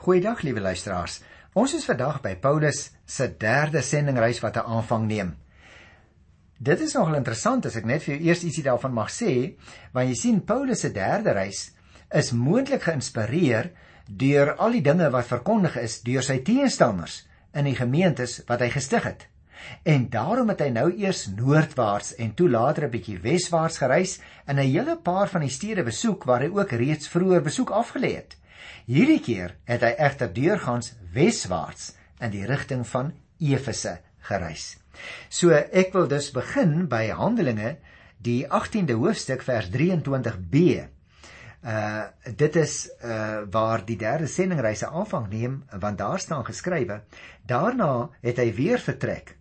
Goeiedag liewe luisteraars. Ons is vandag by Paulus se derde sendingreis wat 'n aanvang neem. Dit is nogal interessant as ek net vir jou eers ietsie daarvan mag sê, want jy sien Paulus se derde reis is moontlik geïnspireer deur al die dinge wat verkondig is deur sy teenstanders in die gemeentes wat hy gestig het. En daarom het hy nou eers noordwaarts en toe later 'n bietjie weswaarts gereis en 'n hele paar van die stede besoek waar hy ook reeds vroeër besoek afgelê het. Hierdie keer het hy egter deurgangs weswaarts in die rigting van Efese gereis. So ek wil dus begin by Handelinge die 18de hoofstuk vers 23b. Uh dit is uh waar die derde sendingreise aanvang neem want daar staan geskrywe daarna het hy weer vertrek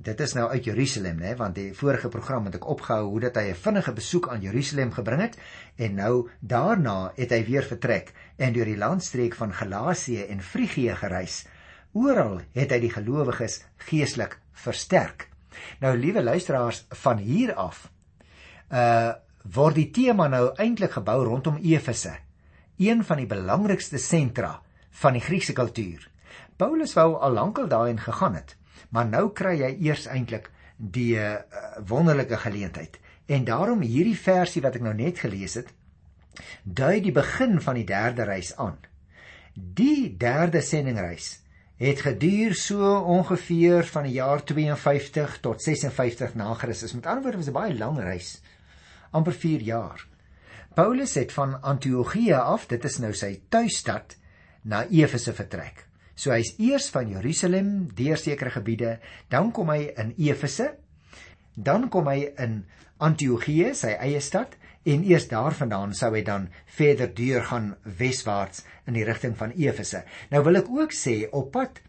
dit is nou uit Jerusalem nê want die vorige program het ek opgehou hoe dat hy 'n vinnige besoek aan Jerusalem gebring het en nou daarna het hy weer vertrek en deur die landstreek van Galasië en Frigië gereis. Oral het hy die gelowiges geestelik versterk. Nou liewe luisteraars van hier af uh word die tema nou eintlik gebou rondom Efese, een van die belangrikste sentra van die Griekse kultuur. Paulus wou al lankal daarin gegaan het maar nou kry hy eers eintlik die uh, wonderlike geleentheid. En daarom hierdie versie wat ek nou net gelees het, dui die begin van die derde reis aan. Die derde sendingreis het geduur so ongeveer van die jaar 52 tot 56 na Christus. Met ander woorde was 'n baie lang reis, amper 4 jaar. Paulus het van Antiochië af, dit is nou sy tuisstad, na Efese vertrek. So hy's eers van Jerusalem deur sekere gebiede, dan kom hy in Efese, dan kom hy in Antiochië, sy eie stad, en eers daarvandaan sou hy dan verder deur gaan weswaarts in die rigting van Efese. Nou wil ek ook sê op pad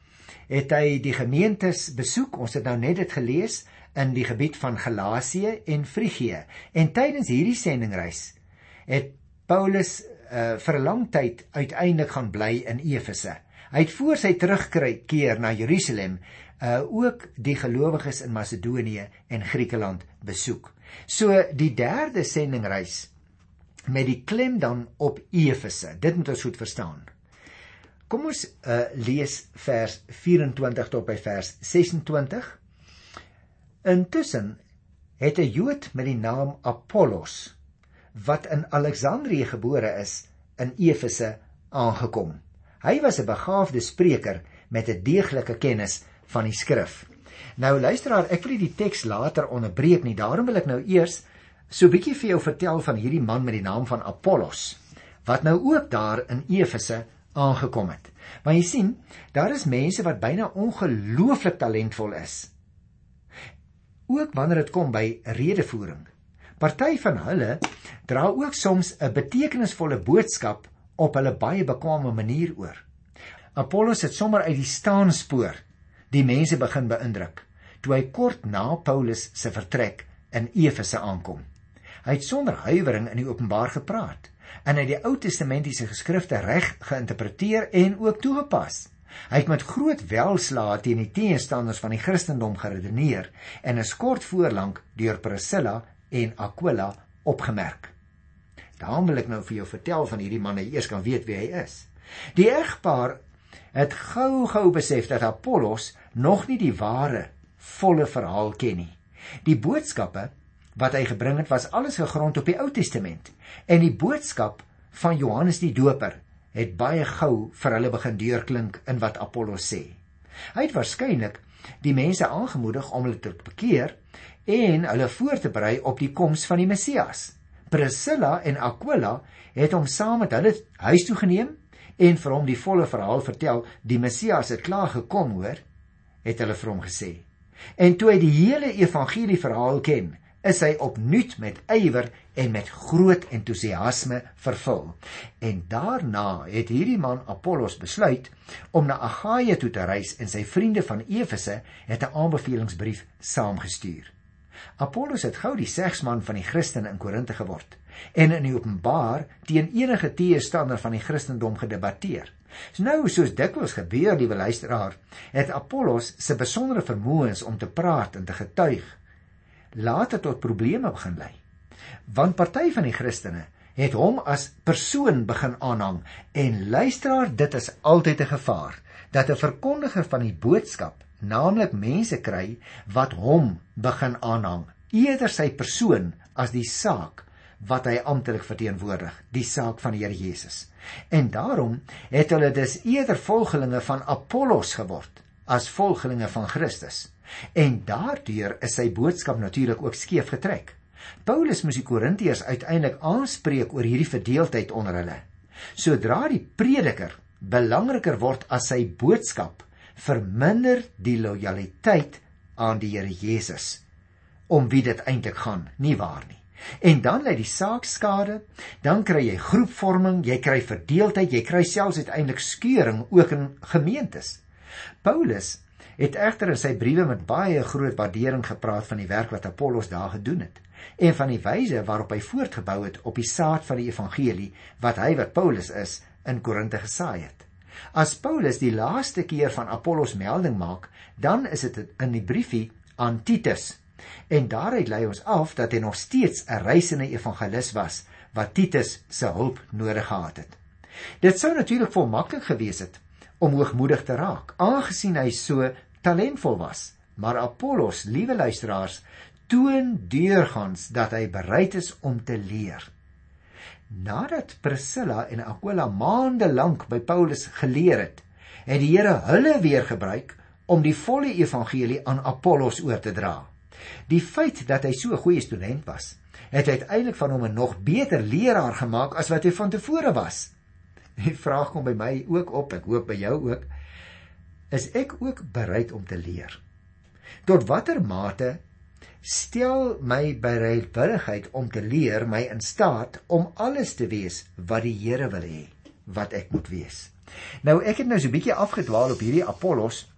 het hy die gemeentes besoek. Ons het nou net dit gelees in die gebied van Galasië en Frigië. En tydens hierdie sendingreis het Paulus uh, vir 'n lang tyd uiteindelik gaan bly in Efese. Hy het voor sy terugkeer na Jerusalem uh ook die gelowiges in Macedonië en Griekeland besoek. So die derde sendingreis met die klem dan op Efese. Dit moet ons goed verstaan. Kom ons uh lees vers 24 tot by vers 26. Intussen het 'n Jood met die naam Apollos wat in Alexandrië gebore is in Efese aangekom. Hy was 'n begaafde spreker met 'n deeglike kennis van die skrif. Nou luisteraar, ek wil die teks later onderbreek nie. Daarom wil ek nou eers so 'n bietjie vir jou vertel van hierdie man met die naam van Apollos wat nou ook daar in Efese aangekom het. Want jy sien, daar is mense wat byna ongelooflik talentvol is. Ook wanneer dit kom by redevoering. Party van hulle dra ook soms 'n betekenisvolle boodskap op hulle baie bekwame manier oor. Apollos het sommer uit die staanspoor die mense begin beïndruk toe hy kort na Paulus se vertrek in Efese aankom. Hy het sonder huiwering in die openbaar gepraat en hy het die Ou Testamentiese geskrifte reg geïnterpreteer en ook toegepas. Hy het met groot welslae teen die teenstanders van die Christendom geredeneer en is kort voorlank deur Priscilla en Aquila opgemerk. Daarom wil ek nou vir jou vertel van hierdie man, jy eers kan weet wie hy is. Die egpaar het gou-gou besef dat Apollos nog nie die ware volle verhaal ken nie. Die boodskappe wat hy gebring het was alles gegrond op die Ou Testament en die boodskap van Johannes die Doper het baie gou vir hulle begin deurklink in wat Apollos sê. Hy het waarskynlik die mense aangemoedig om hulle te bekeer en hulle voor te berei op die koms van die Messias. Priscilla en Aquila het hom saam met hulle huis toe geneem en vir hom die volle verhaal vertel. Die Messias het klaar gekom, hoor, het hulle vir hom gesê. En toe hy die hele evangelie verhaal ken, is hy opnuut met ywer en met groot entoesiasme vervul. En daarna het hierdie man Apollos besluit om na Agaia toe te reis en sy vriende van Efese het 'n aanbevelingsbrief saamgestuur. Apollos het gou die segsman van die Christene in Korinte geword en in die openbaar teen enige teestander van die Christendom gedebatteer. Nou soos dikwels gebeur, liewe luisteraar, het Apollos se besondere vermoëns om te praat en te getuig later tot probleme begin lei. Want party van die Christene het hom as persoon begin aanhang en luisteraar dit is altyd 'n gevaar dat 'n verkondiger van die boodskap naamlik mense kry wat hom begin aanhang eerder sy persoon as die saak wat hy amptelik verteenwoordig die saak van die Here Jesus. En daarom het hulle dus eerder volgelinge van Apollos geword as volgelinge van Christus. En daardeur is sy boodskap natuurlik ook skeef getrek. Paulus moes die Korintiërs uiteindelik aanspreek oor hierdie verdeeldheid onder hulle. Sodra die prediker belangriker word as sy boodskap, verminder die lojaliteit aan die Here Jesus om wie dit eintlik gaan, nie waar nie. En dan lê die saak skade, dan kry jy groepvorming, jy kry verdeeldheid, jy kry selfs uiteindelik skeuring ook in gemeentes. Paulus het egter in sy briewe met baie groot waardering gepraat van die werk wat Apollos daar gedoen het en van die wyse waarop hy voortgebou het op die saad van die evangelie wat hy wat Paulus is in Korinte gesaai het. As Paulus die laaste keer van Apollos melding maak, dan is dit in die briefie aan Titus. En daaruit lei ons af dat hy nog steeds 'n reisende evangelis was wat Titus se hulp nodig gehad het. Dit sou natuurlik vol maklik gewees het om hoogmoedig te raak, aangesien hy so talentvol was. Maar Apollos, liewe luisteraars, toon deurgangs dat hy bereid is om te leer. Nadat Priscilla en Aquila maande lank by Paulus geleer het, het die Here hulle weer gebruik om die volle evangelie aan Apollos oor te dra. Die feit dat hy so 'n goeie student was, het uiteindelik van hom 'n nog beter leraar gemaak as wat hy van tevore was. Die vraag kom by my ook op, ek hoop by jou ook, is ek ook bereid om te leer? Tot watter mate stel my bereidwilligheid om te leer my in staat om alles te wees wat die Here wil hê wat ek moet wees. Nou ek het nou so 'n bietjie afgedwaal op hierdie Apollos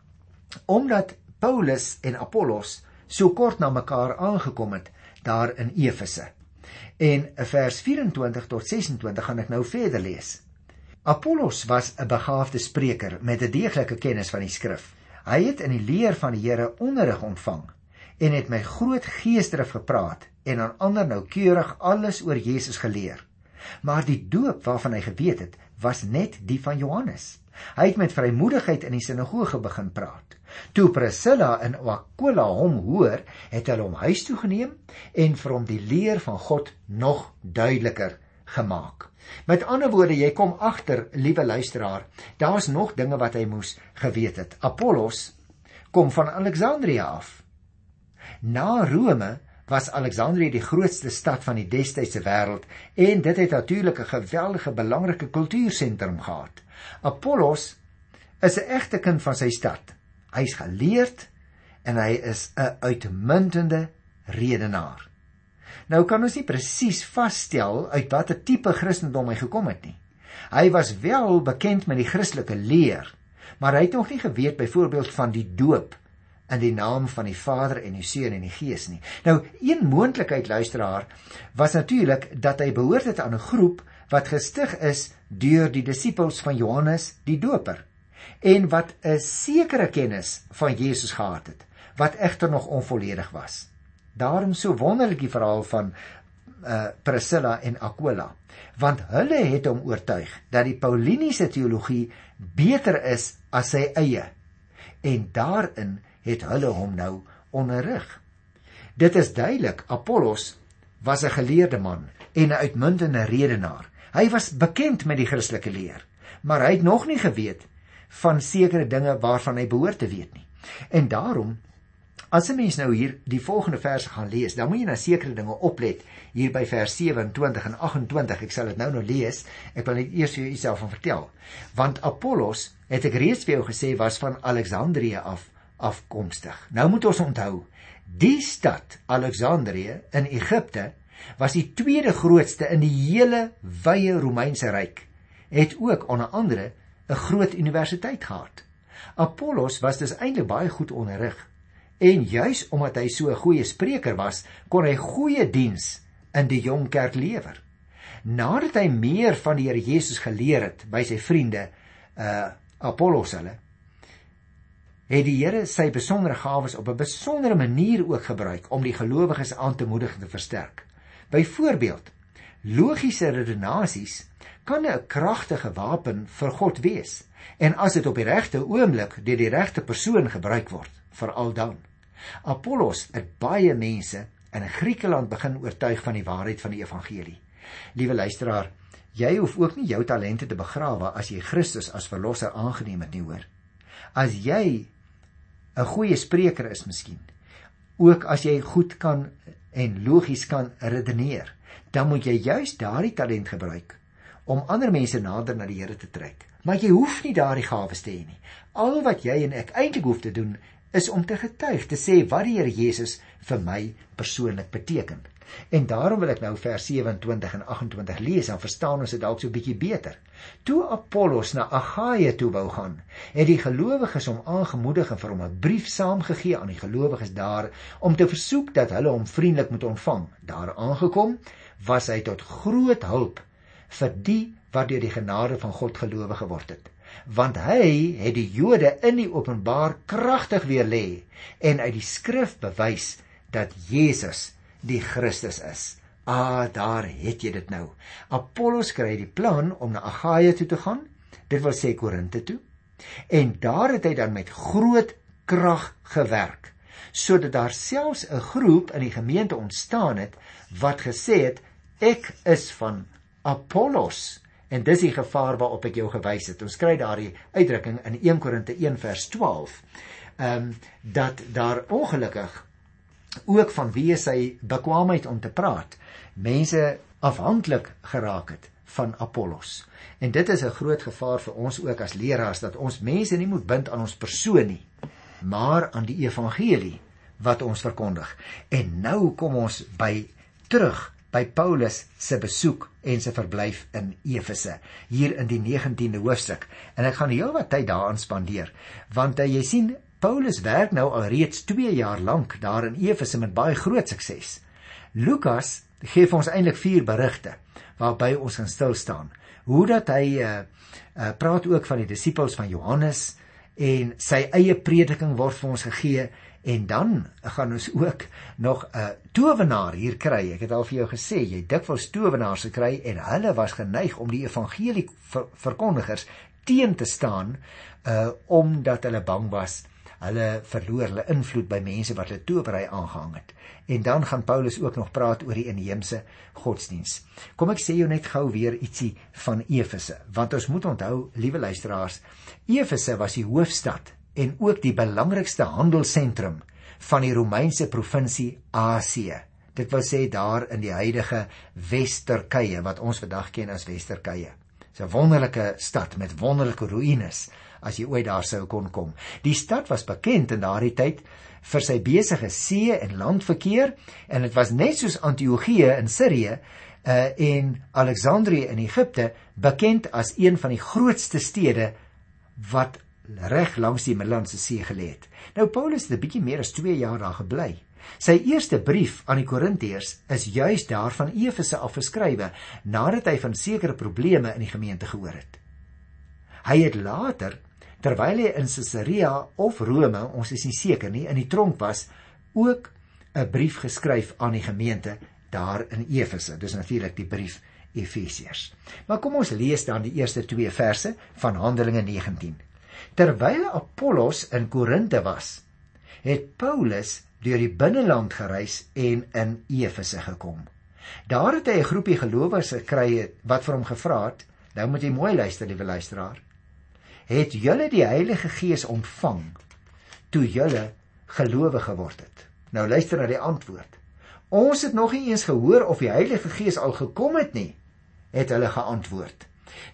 omdat Paulus en Apollos so kort na mekaar aangekom het daar in Efese. En vers 24 tot 26 gaan ek nou verder lees. Apollos was 'n begaafde spreker met 'n deeglike kennis van die skrif. Hy het in die leer van die Here onderrig ontvang en het my groot geesdrif gepraat en aan ander noukeurig alles oor Jesus geleer. Maar die doop waarvan hy geweet het, was net die van Johannes. Hy het met vrymoedigheid in die sinagoge begin praat. Toe Priscilla en Aquila hom hoor, het hulle hom huis toe geneem en vir hom die leer van God nog duideliker gemaak. Met ander woorde, jy kom agter, liewe luisteraar, daar's nog dinge wat hy moes geweet het. Apollos kom van Alexandrië af. Na Rome was Alexandrië die grootste stad van die destydse wêreld en dit het natuurlik 'n geweldige belangrike kultuursentrum gehad. Apollos is 'n egte kind van sy stad. Hy's geleerd en hy is 'n uitmuntende redenaar. Nou kan ons nie presies vasstel uit watter tipe Christendom hy gekom het nie. Hy was wel bekend met die Christelike leer, maar hy het nog nie geweet byvoorbeeld van die doop in die naam van die Vader en die Seun en die Gees nie. Nou, een moontlikheid luisteraar was natuurlik dat hy behoort het aan 'n groep wat gestig is deur die disippels van Johannes die Doper en wat 'n sekere kennis van Jesus gehad het, wat egter nog onvolledig was. Daarom so wonderlik die verhaal van uh Priscilla en Aquila, want hulle het hom oortuig dat die Pauliniese teologie beter is as sy eie en daarin het hulle hom nou onderrig. Dit is duidelik Apollos was 'n geleerde man en 'n uitmuntende redenaar. Hy was bekend met die Christelike leer, maar hy het nog nie geweet van sekere dinge waarvan hy behoort te weet nie. En daarom as 'n mens nou hier die volgende verse gaan lees, dan moet jy na sekere dinge oplet hier by vers 27 en 28. Ek sal dit nou nou lees. Ek wil net eers vir jouself van vertel. Want Apollos, het ek reeds vir jou gesê, was van Alexandrië af afkomstig. Nou moet ons onthou, die stad Alexandrië in Egipte was die tweede grootste in die hele wye Romeinse ryk. Het ook onder andere 'n groot universiteit gehad. Apollos was dus eintlik baie goed onderrig en juis omdat hy so 'n goeie spreker was, kon hy goeie diens in die jong kerk lewer. Nadat hy meer van die Here Jesus geleer het by sy vriende uh Apollos hulle, het die Here sy besondere gawes op 'n besondere manier ook gebruik om die gelowiges aan te moedig en te versterk. Byvoorbeeld, Logiese redenasies kan 'n kragtige wapen vir God wees en as dit op die regte oomblik deur die regte persoon gebruik word, veral dan. Apollos het baie mense in Griekeland begin oortuig van die waarheid van die evangelie. Liewe luisteraar, jy hoef ook nie jou talente te begrawe as jy Christus as verlosser aangeneem het nie, hoor. As jy 'n goeie spreker is miskien, ook as jy goed kan en logies kan redeneer, dan moet jy juis daardie talent gebruik om ander mense nader na die Here te trek. Maar jy hoef nie daardie gawes te hê nie. Al wat jy en ek eintlik hoef te doen is om te getuig, te sê wat die Here Jesus vir my persoonlik beteken. En daarom wil ek nou vers 27 en 28 lees en verstaan ons dit dalk so 'n bietjie beter. Toe Apollos na Agaia toe wou gaan, het die gelowiges hom aangemoedig en vir hom 'n brief saamgegee aan die gelowiges daar om te versoek dat hulle hom vriendelik moet ontvang. Daar aangekom, was hy tot groot hulp vir die wat deur die genade van God gelowig geword het want hy het die Jode in die openbaar kragtig weer lê en uit die skrif bewys dat Jesus die Christus is. Ah, daar het jy dit nou. Apollos kry die plan om na Agaia toe te gaan. Dit wil sê Korinte toe. En daar het hy dan met groot krag gewerk sodat daar selfs 'n groep in die gemeente ontstaan het wat gesê het ek is van Apollos En dis die gevaar waarop ek jou gewys het. Ons kry daardie uitdrukking in 1 Korinte 1 vers 12. Ehm um, dat daar ongelukkig ook van wie sy bekwaamheid om te praat, mense afhanklik geraak het van Apollos. En dit is 'n groot gevaar vir ons ook as leraars dat ons mense nie moet bind aan ons persoon nie, maar aan die evangelie wat ons verkondig. En nou kom ons by terug by Paulus se besoek en se verblyf in Efese hier in die 19de hoofstuk en ek gaan heelwat tyd daaraan spandeer want uh, jy sien Paulus werk nou al reeds 2 jaar lank daar in Efese met baie groot sukses. Lukas gee ons eintlik 4 berigte waarby ons gaan stil staan. Hoe dat hy uh, uh, praat ook van die disippels van Johannes en sy eie prediking word vir ons gegee En dan gaan ons ook nog 'n towenaar hier kry. Ek het al vir jou gesê, jy dikwels towenaars gekry en hulle was geneig om die evangelie ver verkondigers teen te staan uh omdat hulle bang was hulle verloor hulle invloed by mense wat hulle towery aangehang het. En dan gaan Paulus ook nog praat oor die inheemse godsdiens. Kom ek sê jou net gou weer ietsie van Efese, want ons moet onthou, liewe luisteraars, Efese was die hoofstad en ook die belangrikste handelsentrum van die Romeinse provinsie Asië. Dit wil sê daar in die huidige Wes-Turkye wat ons vandag ken as Wes-Turkye. 'n wonderlike stad met wonderlike ruïnes as jy ooit daar sou kon kom. Die stad was bekend in daardie tyd vir sy besige see en landverkeer en dit was net soos Antiochië in Sirië uh, en Alexandrië in Egipte bekend as een van die grootste stede wat reg langs die Middellandse See gelê het. Nou Paulus het 'n bietjie meer as 2 jaar daar gebly. Sy eerste brief aan die Korintiërs is juis daarvan Efese afgeskrywe nadat hy van sekere probleme in die gemeente gehoor het. Hy het later terwyl hy in Caesarea of Rome, ons is nie seker nie, in die tronk was, ook 'n brief geskryf aan die gemeente daar in Efese. Dis natuurlik die brief Efesiërs. Maar kom ons lees dan die eerste 2 verse van Handelinge 19. Terwyl Apollos in Korinte was, het Paulus deur die binneland gereis en in Efese gekom. Daar het hy 'n groepie gelowiges gekry wat vir hom gevra het, nou moet jy mooi luister, liewe luisteraar. Het julle die Heilige Gees ontvang toe julle gelowig geword het? Nou luister na die antwoord. Ons het nog nie eens gehoor of die Heilige Gees al gekom het nie, het hulle geantwoord.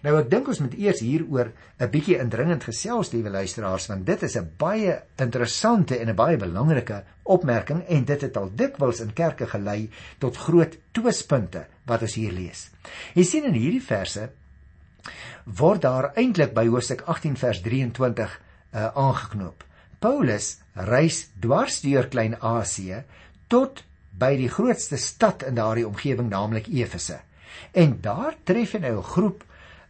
Nou ek dink ons moet eers hieroor 'n bietjie indringend gesels, liewe luisteraars, want dit is 'n baie interessante en 'n baie belangrike opmerking en dit het al dikwels in kerke gelei tot groot twispunte wat ons hier lees. Jy sien in hierdie verse word daar eintlik by hoofstuk 18 vers 23 uh, aangeknoop. Paulus reis dwars deur Klein-Asië tot by die grootste stad in daardie omgewing, naamlik Efese. En daar tref hy nou 'n groep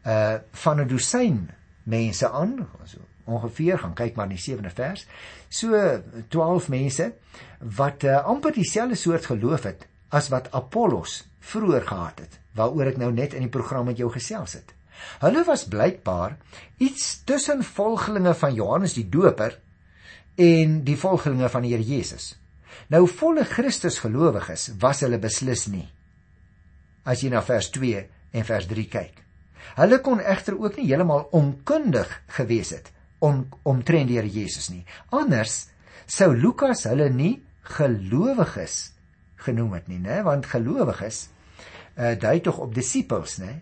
uh van 'n dosyn mense aan, so ongeveer gaan kyk maar in die 7de vers. So 12 mense wat uh, amper dieselfde soort geloof het as wat Apollos vroeër gehad het. waaroor ek nou net in die program met jou gesels het. Hulle was blykbaar iets tussen volgelinge van Johannes die Doper en die volgelinge van die Here Jesus. Nou volle Christus gelowiges was hulle beslis nie. As jy na vers 2 en vers 3 kyk. Hulle kon egter ook nie heeltemal onkundig gewees het om omtrent die Here Jesus nie. Anders sou Lukas hulle nie gelowiges genoem het nie, né? Want gelowiges uh, dui tog op disippels, né?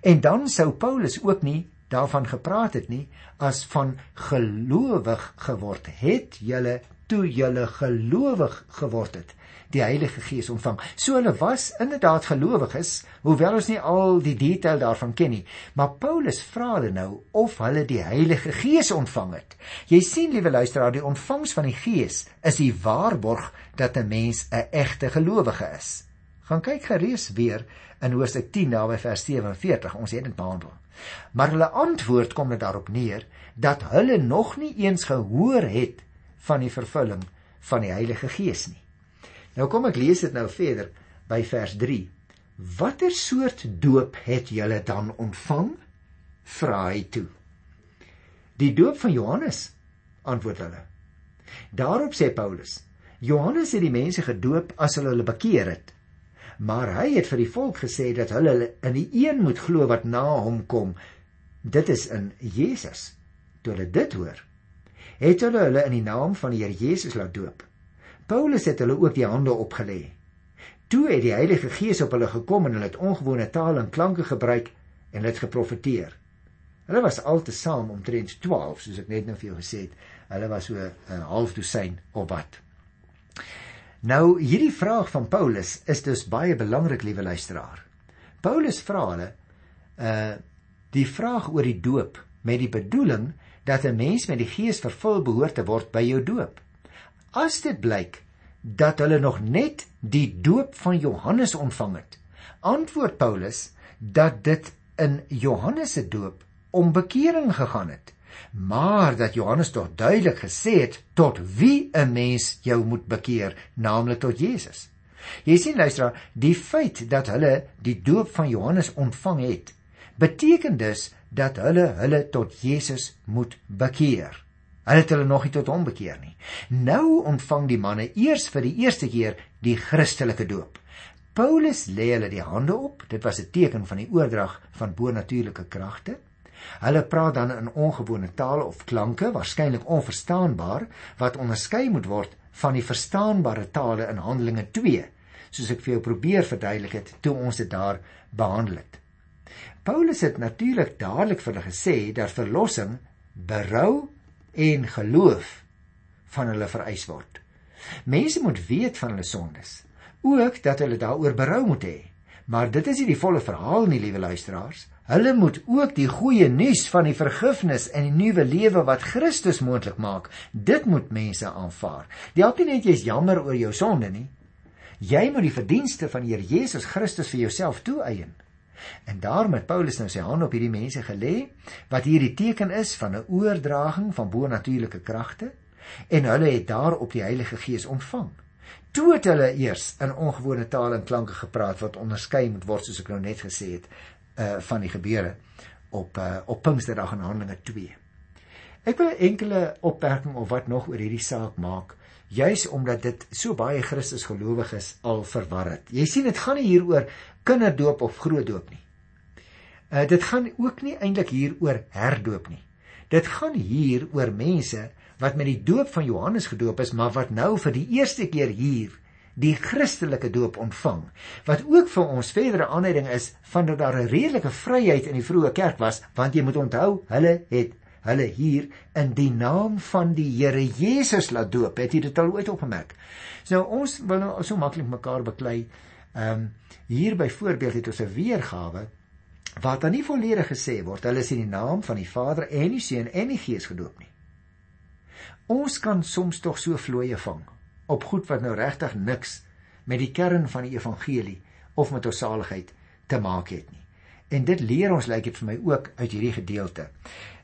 En dan sou Paulus ook nie daarvan gepraat het nie as van gelowig geword het julle toe julle gelowig geword het die Heilige Gees ontvang. So hulle was inderdaad gelowiges, hoewel ons nie al die detail daarvan ken nie, maar Paulus vra hulle nou of hulle die Heilige Gees ontvang het. Jy sien liewe luisteraar, die ontvangs van die Gees is die waarborg dat 'n mens 'n egte gelowige is. Gaan kyk gerees weer in Hoofstuk 10 naby vers 47. Ons het dit behandel. Maar hulle antwoord kom net daarop neer dat hulle nog nie eens gehoor het van die vervulling van die Heilige Gees nie. Nou kom ek lees dit nou verder by vers 3. Watter soort doop het julle dan ontvang? Vra hy toe. Die doop van Johannes, antwoord hulle. Daarop sê Paulus: Johannes het die mense gedoop as hulle hulle bekeer het. Maar hy het vir die volk gesê dat hulle in die een moet glo wat na hom kom. Dit is in Jesus. Toe hulle dit hoor, het hulle hulle in die naam van die Here Jesus laat doop. Paulus het hulle ook die hande opgelê. Toe het die Heilige Gees op hulle gekom en hulle het ongewone taal en klanke gebruik en hulle het geprofeteer. Hulle was altesaam omtrent 12, soos ek net nou vir jou gesê het. Hulle was so 'n uh, half dosyn of wat. Nou hierdie vraag van Paulus is dus baie belangrik, liewe luisteraar. Paulus vra hulle uh die vraag oor die doop met die bedoeling dat 'n mens met die Gees vervul behoort te word by jou doop as dit blyk dat hulle nog net die doop van Johannes ontvang het, antwoord Paulus dat dit in Johannes se doop om bekering gegaan het, maar dat Johannes tog duidelik gesê het tot wie 'n mens jou moet bekeer, naamlik tot Jesus. Jy sien luisteraar, die feit dat hulle die doop van Johannes ontvang het, beteken dus dat hulle hulle tot Jesus moet bekeer. Hulle het hulle nog nie tot hom bekeer nie. Nou ontvang die manne eers vir die eerste keer die Christelike doop. Paulus lê hulle die hande op. Dit was 'n teken van die oordrag van bonatuurlike kragte. Hulle praat dan in ongewone tale of klanke, waarskynlik onverstaanbaar, wat onderskei moet word van die verstaanbare tale in Handelinge 2, soos ek vir jou probeer verduidelik het toe ons dit daar behandel het. Paulus het natuurlik dadelik vir hulle gesê dat verlossing berou en geloof van hulle vereis word. Mense moet weet van hulle sondes, ook dat hulle daaroor berou moet hê. Maar dit is nie die volle verhaal nie, liewe luisteraars. Hulle moet ook die goeie nuus van die vergifnis en die nuwe lewe wat Christus moontlik maak, dit moet mense aanvaar. Die help nie net jy's jammer oor jou sonde nie. Jy moet die verdienste van Here Jesus Christus vir jouself toeëien. En daarom het Paulus nou sy hand op hierdie mense gelê wat hierdie teken is van 'n oordraging van bo-natuurlike kragte en hulle het daarop die Heilige Gees ontvang. Toe het hulle eers in ongewone tale en klanke gepraat wat onderskei moet word soos ek nou net gesê het uh van die gebeure op uh op Pinksterdag in Handelinge 2. Ek wil enkele opmerking of wat nog oor hierdie saak maak juis omdat dit so baie Christus gelowiges al verwar het. Jy sien dit gaan nie hieroor kinderdoop of grootdoop nie. Uh dit gaan ook nie eintlik hier oor herdoop nie. Dit gaan hier oor mense wat met die doop van Johannes gedoop is, maar wat nou vir die eerste keer hier die Christelike doop ontvang. Wat ook vir ons verdere aanleiding is van dat daar 'n redelike vryheid in die vroeë kerk was, want jy moet onthou, hulle het hulle hier in die naam van die Here Jesus laat doop. Het jy dit al ooit opgemerk? So ons wil nou so maklik mekaar beklei. Ehm um, hier byvoorbeeld het ons 'n weergawe wat dan nie volledig gesê word hulle is in die naam van die Vader en die Seun en die Gees gedoop nie. Ons kan soms tog so vloeie vang op goed wat nou regtig niks met die kern van die evangelie of met ons saligheid te maak het nie. En dit leer ons lyk dit vir my ook uit hierdie gedeelte.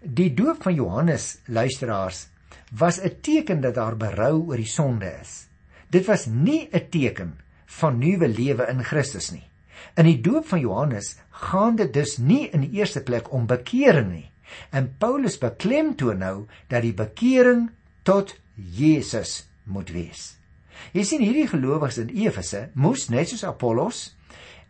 Die doop van Johannes, luisteraars, was 'n teken dat daar berou oor die sonde is. Dit was nie 'n teken van nuwe lewe in Christus nie. In die doop van Johannes gaan dit dus nie in die eerste plek om bekering nie. En Paulus beklemtoon nou dat die bekering tot Jesus moet wees. Jy sien hierdie gelowiges in Efese moes net soos Apollos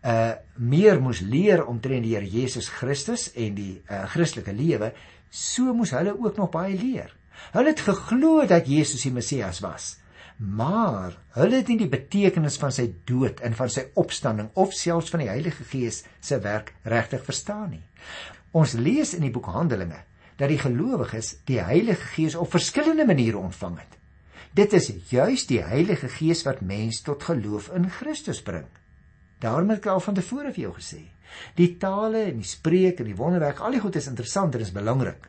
uh meer moes leer omtrent die Here Jesus Christus en die uh Christelike lewe, so moes hulle ook nog baie leer. Hulle het geglo dat Jesus die Messias was, maar hulle het nie die betekenis van sy dood en van sy opstanding of selfs van die Heilige Gees se werk regtig verstaan nie. Ons lees in die boek Handelinge dat die gelowiges die Heilige Gees op verskillende maniere ontvang het. Dit is juis die Heilige Gees wat mens tot geloof in Christus bring. Daarom het ek al van tevore vir jou gesê, die tale en die spreek en die wonderwerk, al die goed is interessant en is belangrik.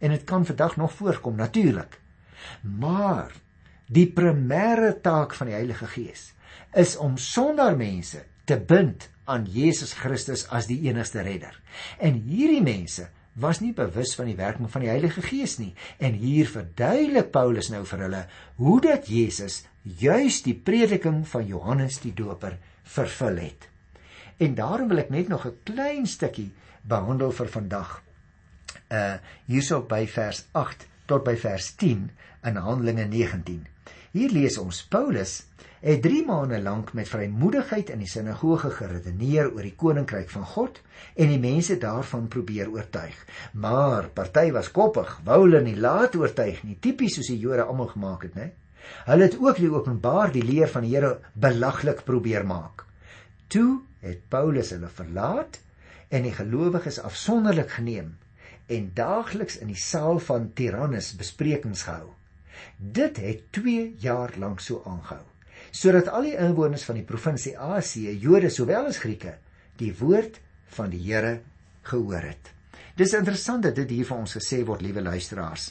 En dit kan vandag nog voorkom natuurlik. Maar die primêre taak van die Heilige Gees is om sonder mense te bind aan Jesus Christus as die enigste redder. En hierdie mense was nie bewus van die werking van die Heilige Gees nie. En hier verduidelik Paulus nou vir hulle hoe dat Jesus juis die prediking van Johannes die Doper vervul het. En daarom wil ek net nog 'n klein stukkie behandel vir vandag. Uh hierso by vers 8 tot by vers 10 in Handelinge 19. Hier lees ons Paulus het 3 maande lank met vrymoedigheid in die sinagoge geredeneer oor die koninkryk van God en die mense daarvan probeer oortuig. Maar party was koppig, wou hulle nie laat oortuig nie, tipies soos die Jode almal gemaak het, né? Hulle het ook die openbaar die leer van die Here belaglik probeer maak. Toe het Paulus hulle verlaat en die gelowiges afsonderlik geneem en daagliks in die saal van Tyrannus besprekings gehou. Dit het 2 jaar lank so aangehou sodat al die inwoners van die provinsie Asië, Jode sowel as Grieke, die woord van die Here gehoor het. Dis interessant dat dit hier vir ons gesê word, liewe luisteraars,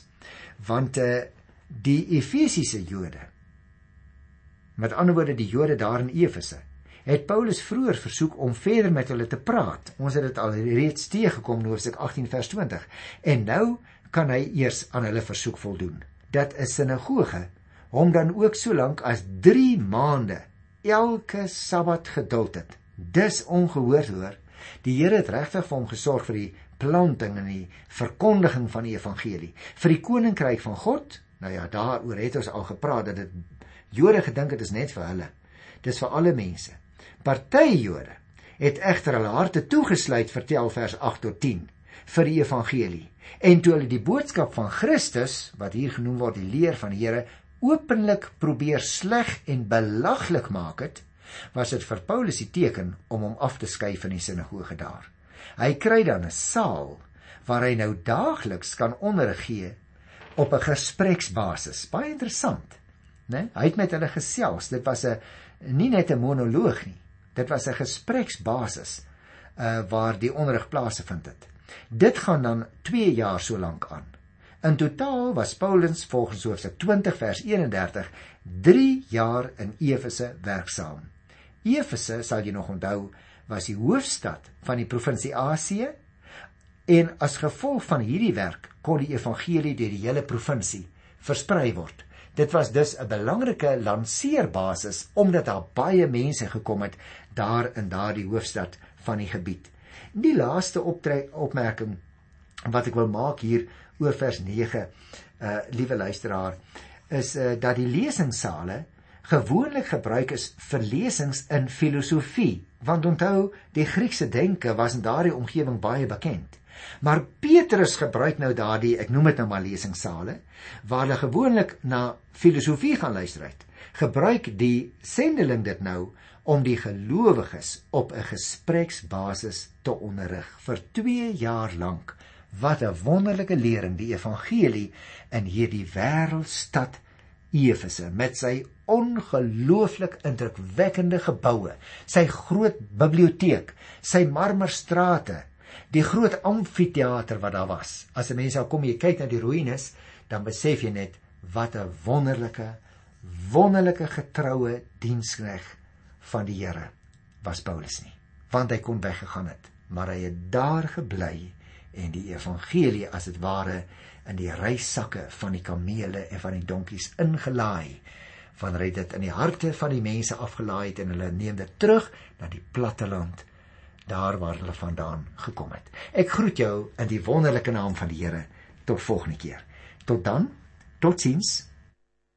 want eh uh, die Efesiese Jode, met ander woorde die Jode daar in Efese, het Paulus vroeër versoek om verder met hulle te praat. Ons het dit al reeds teëgekom in Hoofstuk 18 vers 20. En nou kan hy eers aan hulle versoek voldoen. Dat 'n sinagoge hom dan ook so lank as 3 maande elke Sabbat geduld het. Dis ongehoord hoor. Die Here het regtig vir hom gesorg vir die planting en die verkondiging van die evangelie, vir die koninkryk van God. Nou ja, daaroor het ons al gepraat dat dit Jode gedink het is net vir hulle. Dis vir alle mense. Party Jode het egter hulle harte toegesluit, vertel vers 8 tot 10 vir die evangelie. En toe hulle die boodskap van Christus, wat hier genoem word die leer van die Here, openlik probeer sleg en belaglik maak het, was dit vir Paulus die teken om hom af te skei van die sinagoge daar. Hy kry dan 'n saal waar hy nou daagliks kan onderrig gee op 'n gespreksbasis. Baie interessant, né? Hy het met hulle gesels. Dit was 'n nie net 'n monoloog nie. Dit was 'n gespreksbasis uh waar die onderrig plaasgevind het. Dit gaan dan 2 jaar so lank aan. In totaal was Paulus volgens Hoofstuk 20 vers 31 3 jaar in Efese werksaam. Efese, sal jy nog onthou, was die hoofstad van die provinsie Asië en as gevolg van hierdie werk kon die evangelie deur die hele provinsie versprei word. Dit was dus 'n belangrike lanseerbasis omdat daar baie mense gekom het daar in daardie hoofstad van die gebied. Die laaste opmerking wat ek wil maak hier oor vers 9 uh liewe luisteraar is uh dat die lesingsale gewoonlik gebruik is vir lesings in filosofie. Want onthou die Griekse denke was in daardie omgewing baie bekend. Maar Petrus gebruik nou daardie ek noem dit nou maar lesingsale waar hulle gewoonlik na filosofie gaan luister het gebruik die sendeling dit nou om die gelowiges op 'n gespreksbasis te onderrig vir 2 jaar lank Wat 'n wonderlike lering die evangelie in hierdie wêreldstad Efese met sy ongelooflik indrukwekkende geboue, sy groot biblioteek, sy marmerstrate, die groot amfitheater wat daar was. As 'n mens daar kom jy kyk na die ruïnes, dan besef jy net wat 'n wonderlike wonderlike getroue dienskneg van die Here was Paulus nie, want hy kon weggegaan het, maar hy het daar gebly en die evangelie as dit ware in die reissakke van die kamele en van die donkies ingelaai wanneer hy dit in die harte van die mense afgelaai het en hulle neem dit terug na die platte land daar waar hulle vandaan gekom het. Ek groet jou in die wonderlike naam van die Here. Tot volgende keer. Tot dan. Totsiens.